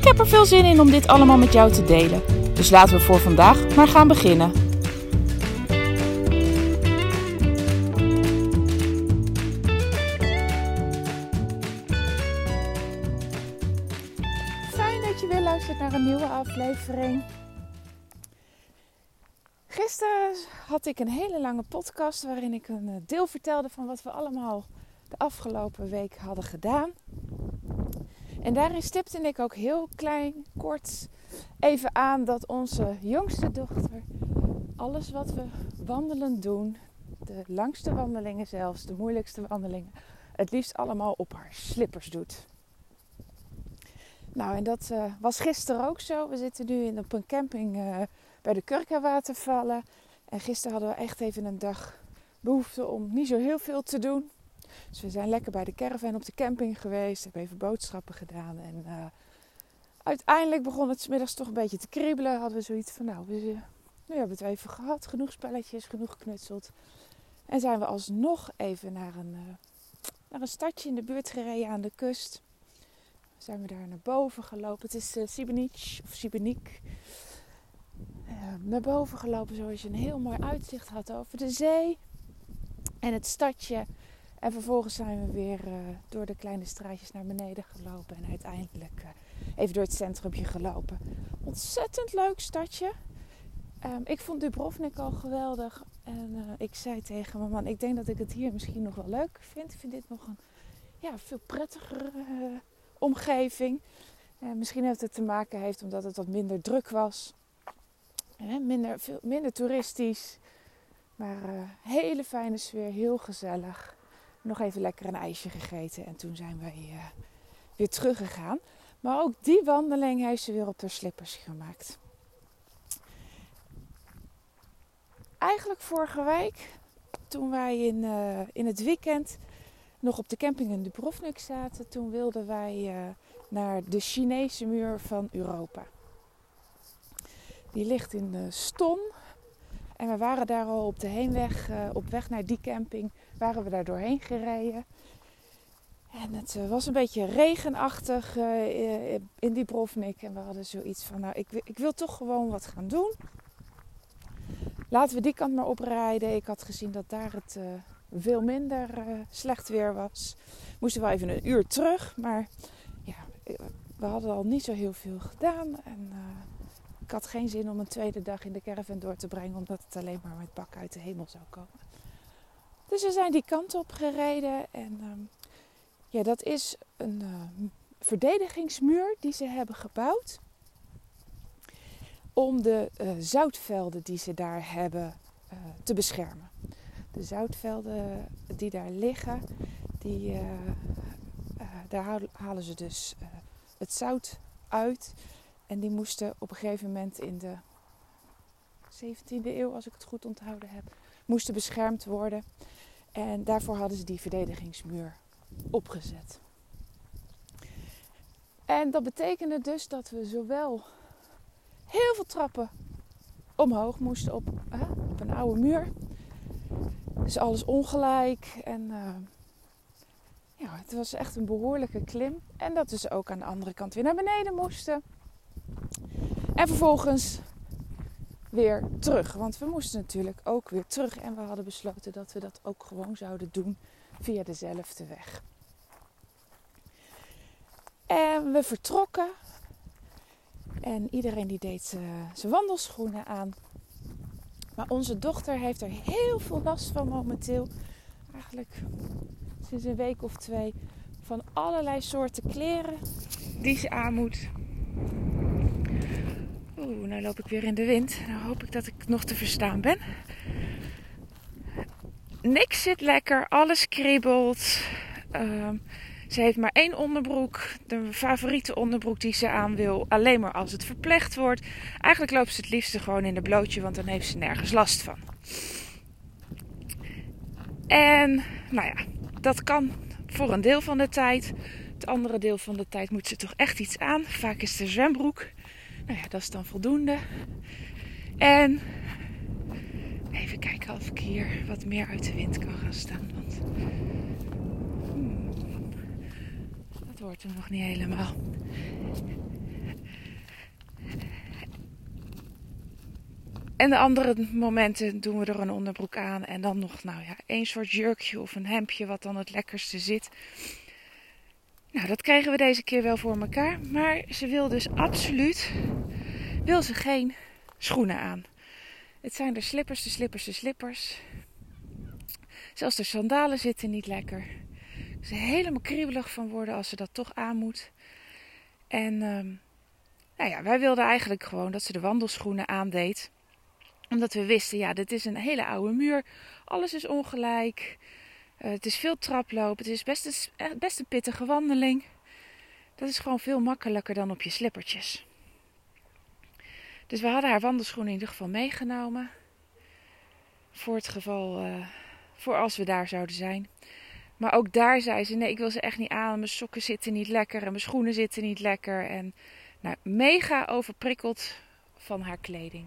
Ik heb er veel zin in om dit allemaal met jou te delen. Dus laten we voor vandaag maar gaan beginnen. Fijn dat je weer luistert naar een nieuwe aflevering. Gisteren had ik een hele lange podcast waarin ik een eh, deel vertelde van wat we allemaal de afgelopen week hadden gedaan. En daarin stipte ik ook heel klein, kort even aan dat onze jongste dochter alles wat we wandelend doen, de langste wandelingen zelfs, de moeilijkste wandelingen, het liefst allemaal op haar slippers doet. Nou, en dat uh, was gisteren ook zo. We zitten nu in, op een camping uh, bij de Kurka-watervallen. En gisteren hadden we echt even een dag behoefte om niet zo heel veel te doen. Dus we zijn lekker bij de caravan op de camping geweest. Hebben even boodschappen gedaan. En uh, uiteindelijk begon het middags toch een beetje te kriebelen. Hadden we zoiets van, nou, we, nu hebben we het even gehad. Genoeg spelletjes, genoeg geknutseld. En zijn we alsnog even naar een, uh, naar een stadje in de buurt gereden aan de kust. Zijn we daar naar boven gelopen. Het is uh, of Sibenik. naar boven gelopen zoals je een heel mooi uitzicht had over de zee. En het stadje. En vervolgens zijn we weer uh, door de kleine straatjes naar beneden gelopen. En uiteindelijk uh, even door het centrumje gelopen. Ontzettend leuk stadje. Um, ik vond Dubrovnik al geweldig. En uh, ik zei tegen mijn man, ik denk dat ik het hier misschien nog wel leuk vind. Ik vind dit nog een ja, veel prettiger omgeving. misschien heeft het te maken heeft omdat het wat minder druk was. minder, veel, minder toeristisch. Maar hele fijne sfeer, heel gezellig nog even lekker een ijsje gegeten en toen zijn wij uh, weer teruggegaan. Maar ook die wandeling heeft ze weer op haar slippers gemaakt. Eigenlijk vorige week, toen wij in, uh, in het weekend nog op de camping in Dubrovnik zaten, toen wilden wij uh, naar de Chinese muur van Europa. Die ligt in Ston. En we waren daar al op de heenweg, op weg naar die camping, waren we daar doorheen gereden. En het was een beetje regenachtig uh, in die. En we hadden zoiets van, nou, ik, ik, wil toch gewoon wat gaan doen. Laten we die kant maar oprijden. Ik had gezien dat daar het veel minder slecht weer was. Moesten wel even een uur terug. Maar ja, we hadden al niet zo heel veel gedaan. En ik had geen zin om een tweede dag in de caravan door te brengen. Omdat het alleen maar met bak uit de hemel zou komen. Dus we zijn die kant op gereden. En um, ja, dat is een uh, verdedigingsmuur die ze hebben gebouwd. Om de uh, zoutvelden die ze daar hebben uh, te beschermen. De zoutvelden die daar liggen, die, daar halen ze dus het zout uit. En die moesten op een gegeven moment in de 17e eeuw, als ik het goed onthouden heb, moesten beschermd worden. En daarvoor hadden ze die verdedigingsmuur opgezet. En dat betekende dus dat we zowel heel veel trappen omhoog moesten op, hè, op een oude muur. Dus alles ongelijk. En uh, ja, het was echt een behoorlijke klim. En dat dus ook aan de andere kant weer naar beneden moesten. En vervolgens weer terug. Want we moesten natuurlijk ook weer terug. En we hadden besloten dat we dat ook gewoon zouden doen via dezelfde weg. En we vertrokken. En iedereen die deed zijn wandelschoenen aan. Maar onze dochter heeft er heel veel last van momenteel. Eigenlijk sinds een week of twee. Van allerlei soorten kleren die ze aan moet. Nou loop ik weer in de wind. Nou hoop ik dat ik nog te verstaan ben. Niks zit lekker, alles kriebelt. Uh, Ze heeft maar één onderbroek, de favoriete onderbroek die ze aan wil, alleen maar als het verpleegd wordt. Eigenlijk loopt ze het liefste gewoon in de blootje, want dan heeft ze nergens last van. En nou ja, dat kan voor een deel van de tijd. Het andere deel van de tijd moet ze toch echt iets aan. Vaak is de zwembroek. Nou ja, dat is dan voldoende. En even kijken of ik hier wat meer uit de wind kan gaan staan. Want hmm, dat wordt hem nog niet helemaal. En de andere momenten doen we er een onderbroek aan. En dan nog, nou ja, één soort jurkje of een hemdje wat dan het lekkerste zit. Nou, dat krijgen we deze keer wel voor elkaar. Maar ze wil dus absoluut wil ze geen schoenen aan. Het zijn de slippers, de slippers, de slippers. Zelfs de sandalen zitten niet lekker. Ze helemaal kriebelig van worden als ze dat toch aan moet. En ehm, nou ja, wij wilden eigenlijk gewoon dat ze de wandelschoenen aandeed omdat we wisten, ja, dit is een hele oude muur. Alles is ongelijk. Uh, het is veel traplopen. Het is best een, eh, best een pittige wandeling. Dat is gewoon veel makkelijker dan op je slippertjes. Dus we hadden haar wandelschoenen in ieder geval meegenomen. Voor het geval, uh, voor als we daar zouden zijn. Maar ook daar zei ze: nee, ik wil ze echt niet aan. Mijn sokken zitten niet lekker en mijn schoenen zitten niet lekker. En nou, mega overprikkeld van haar kleding.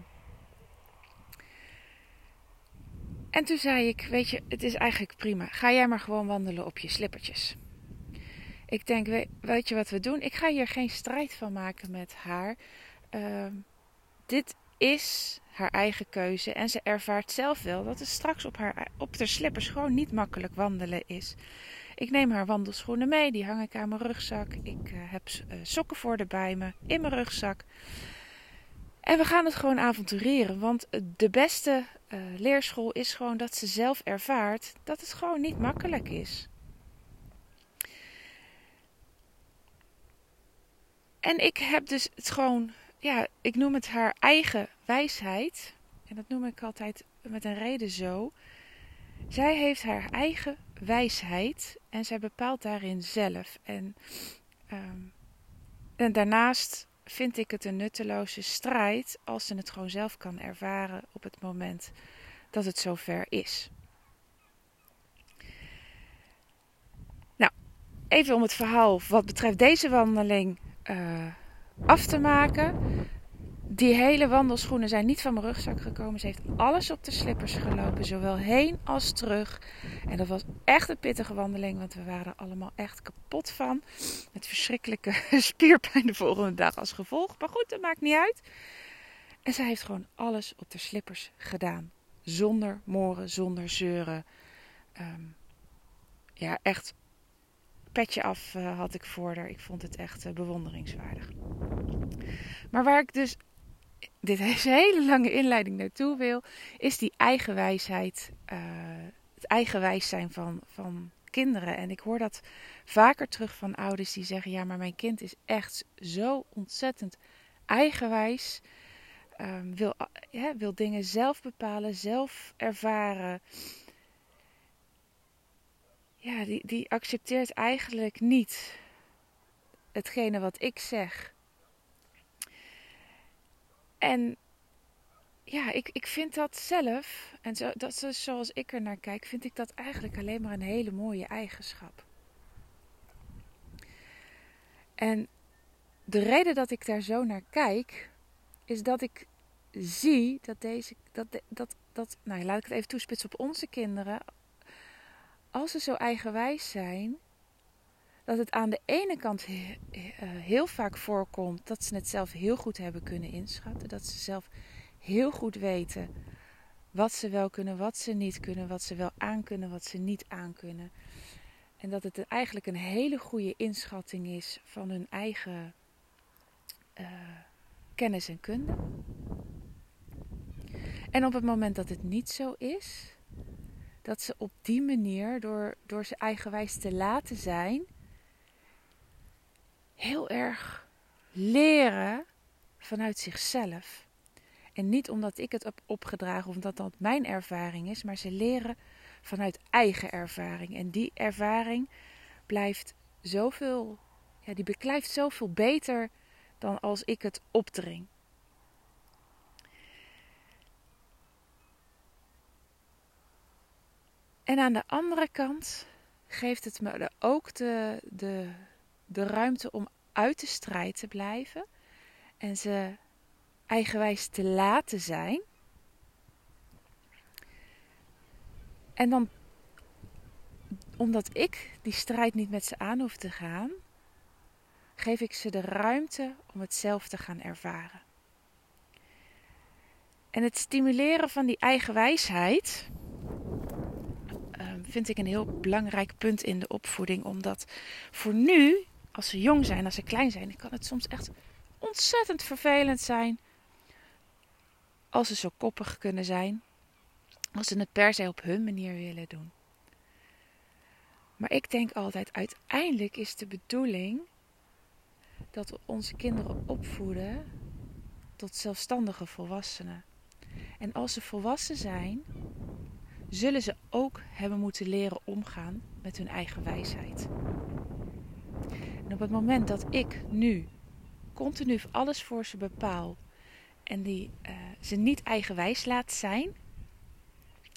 En toen zei ik, weet je, het is eigenlijk prima. Ga jij maar gewoon wandelen op je slippertjes. Ik denk, weet je wat we doen? Ik ga hier geen strijd van maken met haar. Uh, dit is haar eigen keuze. En ze ervaart zelf wel dat het straks op haar op de slippers gewoon niet makkelijk wandelen is. Ik neem haar wandelschoenen mee, die hang ik aan mijn rugzak. Ik uh, heb uh, sokken voor de bij me in mijn rugzak. En we gaan het gewoon avontureren. Want de beste uh, leerschool is gewoon dat ze zelf ervaart dat het gewoon niet makkelijk is. En ik heb dus het gewoon, ja, ik noem het haar eigen wijsheid. En dat noem ik altijd met een reden zo. Zij heeft haar eigen wijsheid en zij bepaalt daarin zelf. En, um, en daarnaast vind ik het een nutteloze strijd als ze het gewoon zelf kan ervaren op het moment dat het zover is. Nou, even om het verhaal wat betreft deze wandeling uh, af te maken. Die hele wandelschoenen zijn niet van mijn rugzak gekomen. Ze heeft alles op de slippers gelopen, zowel heen als terug. En dat was echt een pittige wandeling, want we waren allemaal echt kapot van. Met verschrikkelijke spierpijn de volgende dag als gevolg. Maar goed, dat maakt niet uit. En zij heeft gewoon alles op de slippers gedaan. Zonder moren, zonder zeuren. Um, ja, echt petje af uh, had ik voor haar. Ik vond het echt uh, bewonderingswaardig. Maar waar ik dus dit hele lange inleiding naartoe wil, is die eigenwijsheid, uh, het eigenwijs zijn van, van kinderen. En ik hoor dat vaker terug van ouders die zeggen: Ja, maar mijn kind is echt zo ontzettend eigenwijs. Um, wil, ja, wil dingen zelf bepalen, zelf ervaren. Ja, die, die accepteert eigenlijk niet hetgene wat ik zeg. En ja, ik, ik vind dat zelf, en zo, dat is zoals ik er naar kijk, vind ik dat eigenlijk alleen maar een hele mooie eigenschap. En de reden dat ik daar zo naar kijk, is dat ik zie dat deze, dat, dat, dat, nou laat ik het even toespitsen op onze kinderen. Als ze zo eigenwijs zijn, dat het aan de ene kant eh, heel vaak voorkomt dat ze het zelf heel goed hebben kunnen inschatten. Dat ze zelf heel goed weten wat ze wel kunnen, wat ze niet kunnen, wat ze wel aankunnen, wat ze niet aankunnen. En dat het eigenlijk een hele goede inschatting is van hun eigen uh, kennis en kunde. En op het moment dat het niet zo is, dat ze op die manier, door, door ze eigenwijs te laten zijn, heel erg leren vanuit zichzelf. En niet omdat ik het heb opgedragen of omdat dat mijn ervaring is, maar ze leren vanuit eigen ervaring. En die ervaring blijft zoveel, ja, die beklijft zoveel beter dan als ik het opdring. En aan de andere kant geeft het me ook de, de, de ruimte om uit de strijd te blijven en ze eigenwijs te laten zijn. En dan, omdat ik die strijd niet met ze aan hoef te gaan, geef ik ze de ruimte om het zelf te gaan ervaren. En het stimuleren van die eigen wijsheid ehm, vind ik een heel belangrijk punt in de opvoeding. Omdat voor nu, als ze jong zijn, als ze klein zijn, kan het soms echt ontzettend vervelend zijn. Als ze zo koppig kunnen zijn. Als ze het per se op hun manier willen doen. Maar ik denk altijd, uiteindelijk is de bedoeling dat we onze kinderen opvoeden tot zelfstandige volwassenen. En als ze volwassen zijn, zullen ze ook hebben moeten leren omgaan met hun eigen wijsheid. En op het moment dat ik nu continu alles voor ze bepaal en die uh, ze niet eigenwijs laat zijn,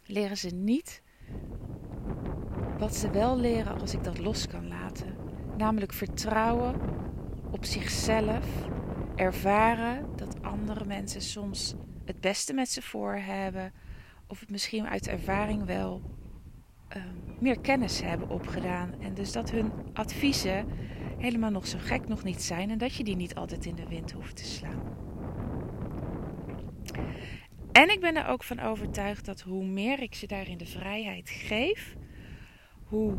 leren ze niet wat ze wel leren als ik dat los kan laten. Namelijk vertrouwen op zichzelf, ervaren dat andere mensen soms het beste met ze voor hebben, of het misschien uit ervaring wel uh, meer kennis hebben opgedaan. En dus dat hun adviezen helemaal nog zo gek nog niet zijn en dat je die niet altijd in de wind hoeft te slaan. En ik ben er ook van overtuigd dat hoe meer ik ze daarin de vrijheid geef, hoe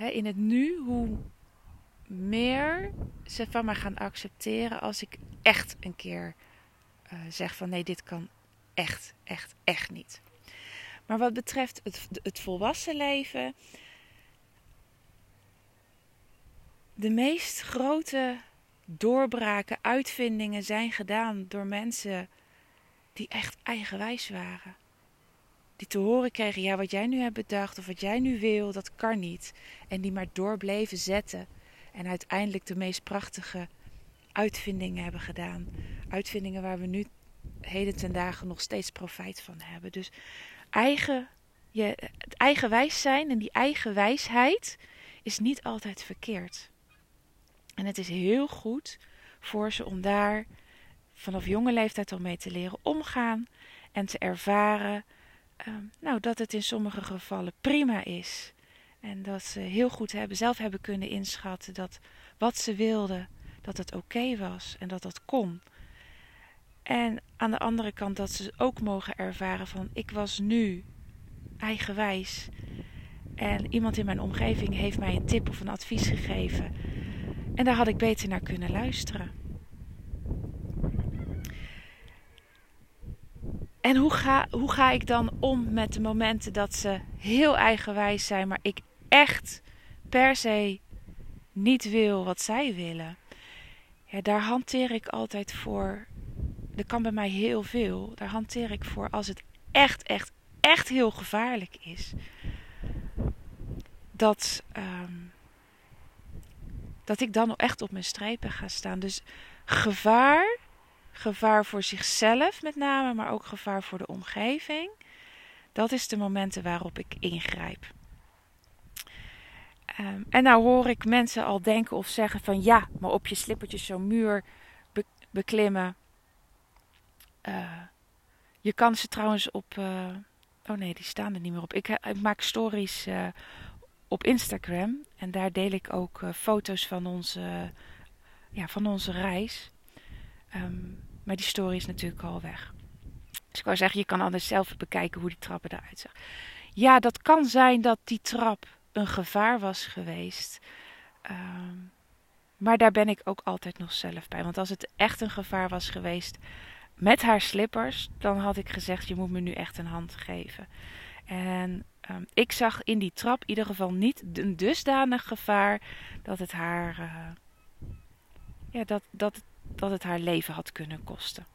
uh, in het nu, hoe meer ze van me gaan accepteren als ik echt een keer uh, zeg van nee, dit kan echt, echt, echt niet. Maar wat betreft het, het volwassen leven, de meest grote doorbraken, uitvindingen zijn gedaan door mensen die echt eigenwijs waren. Die te horen kregen, ja, wat jij nu hebt bedacht of wat jij nu wil, dat kan niet. En die maar door bleven zetten. En uiteindelijk de meest prachtige uitvindingen hebben gedaan. Uitvindingen waar we nu heden ten dagen nog steeds profijt van hebben. Dus eigen, je, het eigenwijs zijn en die eigen wijsheid is niet altijd verkeerd. En het is heel goed voor ze om daar vanaf jonge leeftijd al mee te leren omgaan en te ervaren uh, nou, dat het in sommige gevallen prima is. En dat ze heel goed hebben, zelf hebben kunnen inschatten dat wat ze wilden, dat het oké was en dat dat kon. En aan de andere kant dat ze ook mogen ervaren van ik was nu eigenwijs. En iemand in mijn omgeving heeft mij een tip of een advies gegeven. En daar had ik beter naar kunnen luisteren. En hoe ga, hoe ga ik dan om met de momenten dat ze heel eigenwijs zijn, maar ik echt per se niet wil wat zij willen? Ja, daar hanteer ik altijd voor. Er kan bij mij heel veel. Daar hanteer ik voor als het echt, echt, echt heel gevaarlijk is. Dat. Um, dat ik dan echt op mijn strijpen ga staan. Dus gevaar, gevaar voor zichzelf met name, maar ook gevaar voor de omgeving. Dat is de momenten waarop ik ingrijp. Um, en nou hoor ik mensen al denken of zeggen van ja, maar op je slippertjes zo'n muur beklimmen. Uh, je kan ze trouwens op. Uh, oh nee, die staan er niet meer op. Ik, ik maak stories op Instagram. En daar deel ik ook uh, foto's van onze, ja, van onze reis. Um, maar die story is natuurlijk al weg. Dus ik wou zeggen, je kan anders zelf bekijken hoe die trappen eruit zag. Ja, dat kan zijn dat die trap een gevaar was geweest. Um, maar daar ben ik ook altijd nog zelf bij. Want als het echt een gevaar was geweest met haar slippers, dan had ik gezegd: je moet me nu echt een hand geven. En um, ik zag in die trap in ieder geval niet een dusdanig gevaar dat het haar, uh, ja, dat, dat, dat het haar leven had kunnen kosten.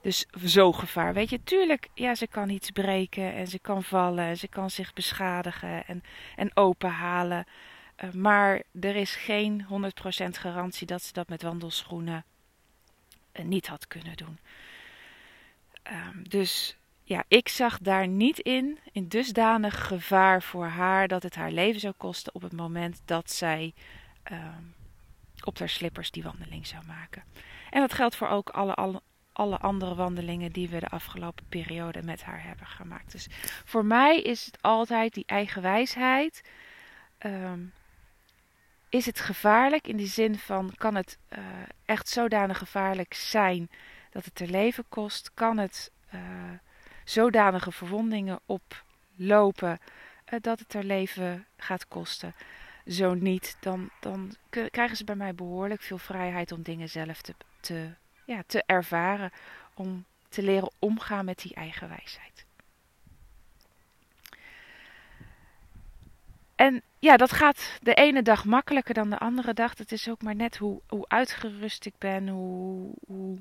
Dus zo gevaar, weet je. Tuurlijk, ja, ze kan iets breken en ze kan vallen en ze kan zich beschadigen en, en openhalen. Uh, maar er is geen 100% garantie dat ze dat met wandelschoenen uh, niet had kunnen doen. Um, dus ja, ik zag daar niet in, in dusdanig gevaar voor haar dat het haar leven zou kosten op het moment dat zij um, op haar slippers die wandeling zou maken. En dat geldt voor ook alle, alle, andere wandelingen die we de afgelopen periode met haar hebben gemaakt. Dus voor mij is het altijd die eigen wijsheid. Um, is het gevaarlijk in die zin van kan het uh, echt zodanig gevaarlijk zijn dat het er leven kost? Kan het uh, zodanige verwondingen oplopen uh, dat het er leven gaat kosten? Zo niet, dan, dan krijgen ze bij mij behoorlijk veel vrijheid om dingen zelf te, te, ja, te ervaren. Om te leren omgaan met die eigen wijsheid. En ja, dat gaat de ene dag makkelijker dan de andere dag. Het is ook maar net hoe, hoe uitgerust ik ben, hoe, hoe,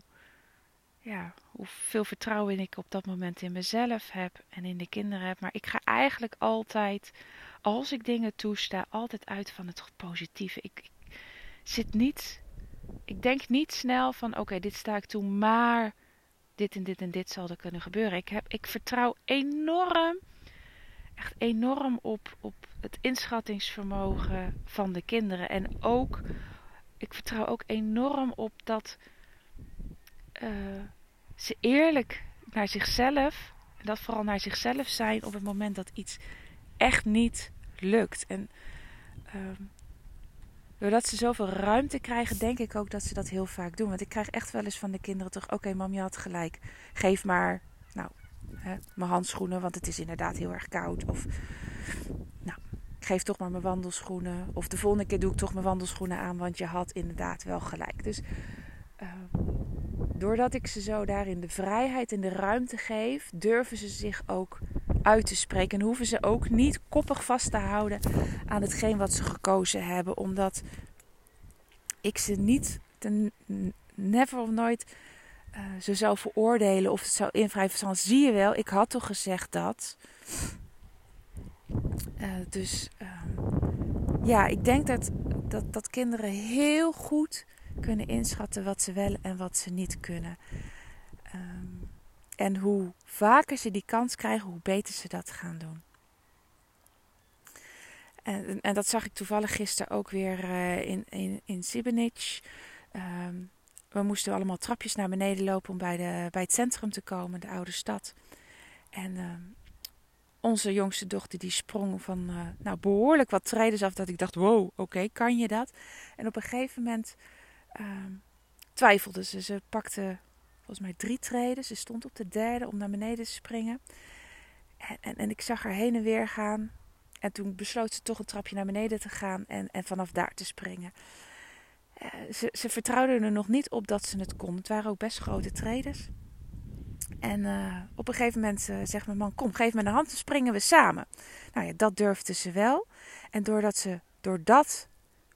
ja, hoeveel vertrouwen ik op dat moment in mezelf heb en in de kinderen heb. Maar ik ga eigenlijk altijd, als ik dingen toesta, altijd uit van het positieve. Ik, ik zit niet, ik denk niet snel van oké, dit sta ik toe, maar dit en dit en dit zal er kunnen gebeuren. Ik, heb, ik vertrouw enorm, echt enorm op, op het inschattingsvermogen van de kinderen. En ook, ik vertrouw ook enorm op dat uh, ze eerlijk naar zichzelf, en dat vooral naar zichzelf zijn op het moment dat iets echt niet lukt. En uh, doordat ze zoveel ruimte krijgen, denk ik ook dat ze dat heel vaak doen. Want ik krijg echt wel eens van de kinderen terug: Oké, okay, mam, je had gelijk. Geef maar, nou, hè, mijn handschoenen, want het is inderdaad heel erg koud. Of, nou, geef toch maar mijn wandelschoenen. Of de volgende keer doe ik toch mijn wandelschoenen aan, want je had inderdaad wel gelijk. Dus uh, doordat ik ze zo daarin de vrijheid en de ruimte geef, durven ze zich ook uit te spreken. En hoeven ze ook niet koppig vast te houden aan hetgeen wat ze gekozen hebben. Omdat ik ze niet, ten, never of nooit, uh, zo zou veroordelen of het zou invrijven van zie je wel, ik had toch gezegd dat. Uh, dus uh, ja, ik denk dat, dat, dat kinderen heel goed kunnen inschatten wat ze wel en wat ze niet kunnen. Um, en hoe vaker ze die kans krijgen, hoe beter ze dat gaan doen. En, en dat zag ik toevallig gisteren ook weer uh, in, in, in Sibenic. Um, we moesten allemaal trapjes naar beneden lopen om bij, de, bij het centrum te komen, de oude stad. En uh, onze jongste dochter die sprong van uh, nou, behoorlijk wat treden af dat ik dacht, wow, oké, kan je dat? En op een gegeven moment uh, twijfelde ze. Ze pakte volgens mij drie treden. Ze stond op de derde om naar beneden te springen. En, en, en, ik zag haar heen en weer gaan. En toen besloot ze toch een trapje naar beneden te gaan en, en vanaf daar te springen. Uh, ze, ze vertrouwde er nog niet op dat ze het kon. Het waren ook best grote treders. En uh, op een gegeven moment uh, zegt mijn man: Kom, geef me de hand, dan springen we samen. Nou ja, dat durfde ze wel. En doordat ze door dat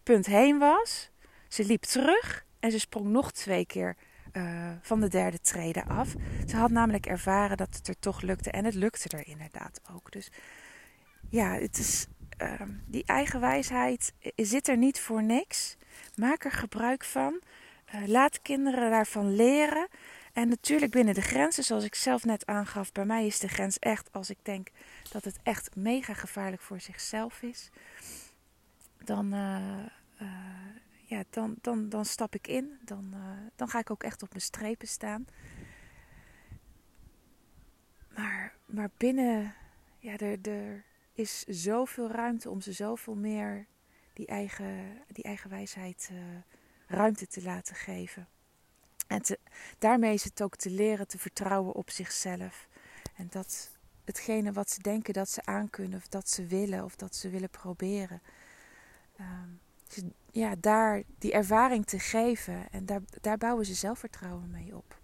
punt heen was, ze liep terug en ze sprong nog twee keer uh, van de derde trede af. Ze had namelijk ervaren dat het er toch lukte en het lukte er inderdaad ook. Dus ja, het is, uh, die eigen wijsheid zit er niet voor niks. Maak er gebruik van. Uh, laat kinderen daarvan leren. En natuurlijk binnen de grenzen, zoals ik zelf net aangaf, bij mij is de grens echt als ik denk dat het echt mega gevaarlijk voor zichzelf is. Dan, uh, ja, dan, dan, dan stap ik in. Dan, uh, dan ga ik ook echt op mijn strepen staan. Maar, maar binnen, ja, er, er is zoveel ruimte om ze zoveel meer die eigen, die eigen wijsheid uh, ruimte te laten geven. En daarmee is het ook te leren te vertrouwen op zichzelf. En dat hetgene wat ze denken dat ze aankunnen, of dat ze willen, of dat ze willen proberen. Um, ja, daar die ervaring te geven. En daar, daar bouwen ze zelfvertrouwen mee op.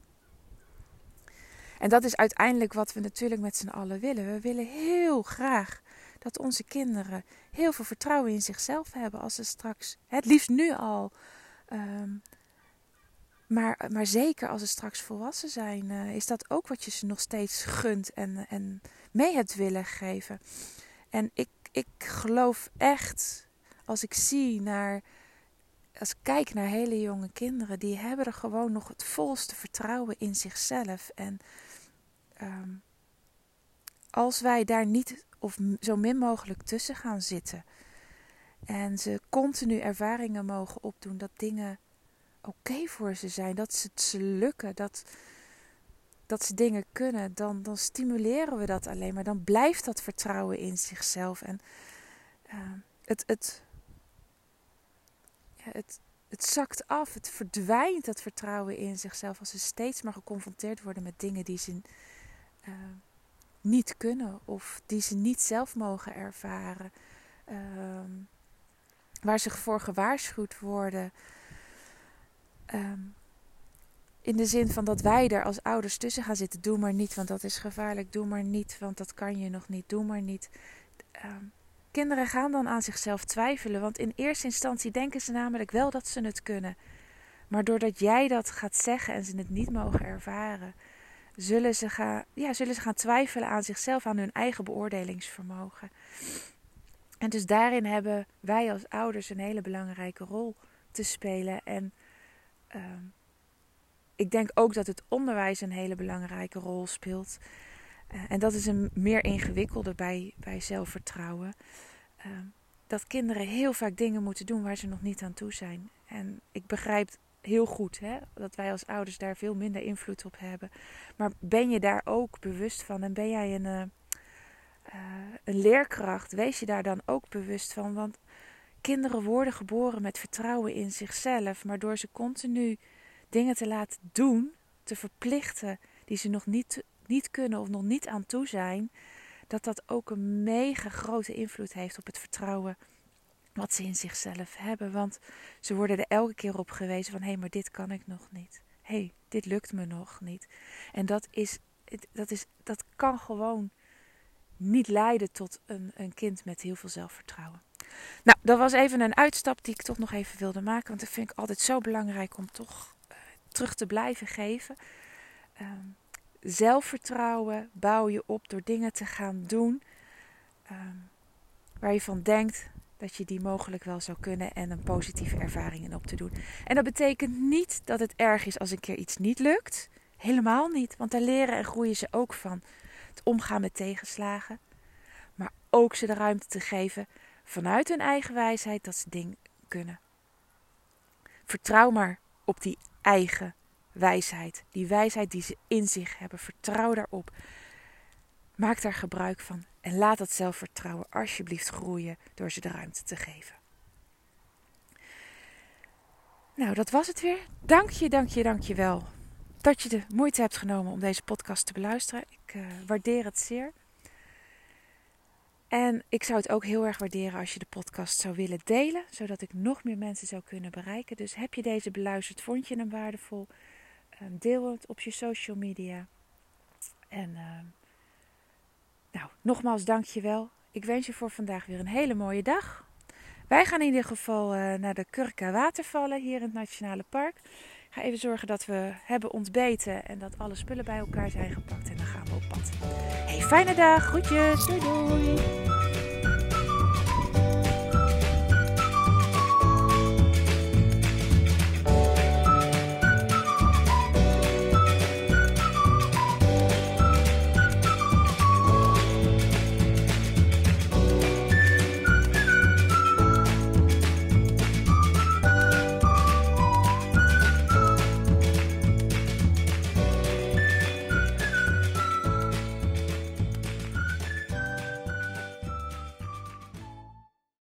En dat is uiteindelijk wat we natuurlijk met z'n allen willen. We willen heel graag dat onze kinderen heel veel vertrouwen in zichzelf hebben. Als ze straks, het liefst nu al, um, maar, maar zeker als ze straks volwassen zijn, uh, is dat ook wat je ze nog steeds gunt en, en mee hebt willen geven. En ik, ik geloof echt als ik zie naar, als ik kijk naar hele jonge kinderen, die hebben er gewoon nog het volste vertrouwen in zichzelf. En ehm, als wij daar niet of zo min mogelijk tussen gaan zitten en ze continu ervaringen mogen opdoen dat dingen oké voor ze zijn, dat ze het ze lukken, dat, dat ze dingen kunnen, dan, dan stimuleren we dat alleen maar. Dan blijft dat vertrouwen in zichzelf. En uh, het, het, het, het zakt af, het verdwijnt dat vertrouwen in zichzelf als ze steeds maar geconfronteerd worden met dingen die ze uh, niet kunnen of die ze niet zelf mogen ervaren. Uh, waar ze voor gewaarschuwd worden. Um, in de zin van dat wij er als ouders tussen gaan zitten. Doe maar niet, want dat is gevaarlijk. Doe maar niet, want dat kan je nog niet. Doe maar niet. Kinderen gaan dan aan zichzelf twijfelen. Want in eerste instantie denken ze namelijk wel dat ze het kunnen. Maar doordat jij dat gaat zeggen en ze het niet mogen ervaren, zullen ze gaan, ja, zullen ze gaan twijfelen aan zichzelf, aan hun eigen beoordelingsvermogen. En dus daarin hebben wij als ouders een hele belangrijke rol te spelen. En uh, ik denk ook dat het onderwijs een hele belangrijke rol speelt. Uh, en dat is een meer ingewikkelde bij, bij zelfvertrouwen. Uh, dat kinderen heel vaak dingen moeten doen waar ze nog niet aan toe zijn. En ik begrijp heel goed hè, dat wij als ouders daar veel minder invloed op hebben. Maar ben je daar ook bewust van en ben jij een, uh, een leerkracht? Wees je daar dan ook bewust van? Want kinderen worden geboren met vertrouwen in zichzelf, maar door ze continu dingen te laten doen, te verplichten die ze nog niet, niet kunnen of nog niet aan toe zijn, dat dat ook een mega grote invloed heeft op het vertrouwen wat ze in zichzelf hebben. Want ze worden er elke keer op gewezen van hé, hey, maar dit kan ik nog niet. Hé, hey, dit lukt me nog niet. En dat is, dat is, dat kan gewoon niet leiden tot een, een kind met heel veel zelfvertrouwen. Nou, dat was even een uitstap die ik toch nog even wilde maken. Want dat vind ik altijd zo belangrijk om toch terug te blijven geven. Um, zelfvertrouwen bouw je op door dingen te gaan doen um, waar je van denkt dat je die mogelijk wel zou kunnen en een positieve ervaring in op te doen. En dat betekent niet dat het erg is als een keer iets niet lukt. Helemaal niet, want daar leren en groeien ze ook van. Het omgaan met tegenslagen, maar ook ze de ruimte te geven vanuit hun eigen wijsheid dat ze dingen kunnen. Vertrouw maar op die eigen wijsheid. Die wijsheid die ze in zich hebben. Vertrouw daarop. Maak daar gebruik van. En laat dat zelfvertrouwen alsjeblieft groeien door ze de ruimte te geven. Nou, dat was het weer. Dank je, dank je, dank je wel dat je de moeite hebt genomen om deze podcast te beluisteren. Ik uh, waardeer het zeer. En ik zou het ook heel erg waarderen als je de podcast zou willen delen, zodat ik nog meer mensen zou kunnen bereiken. Dus heb je deze beluisterd, vond je hem waardevol? Ehm, deel het op je social media. En uh, nou, nogmaals dankjewel. Ik wens je voor vandaag weer een hele mooie dag. Wij gaan in ieder geval uh, naar de Kurka watervallen hier in het Nationale Park. Ga even zorgen dat we hebben ontbeten en dat alle spullen bij elkaar zijn gepakt. En dan gaan we op pad. Hey, fijne dag. Groetjes. Doei doei.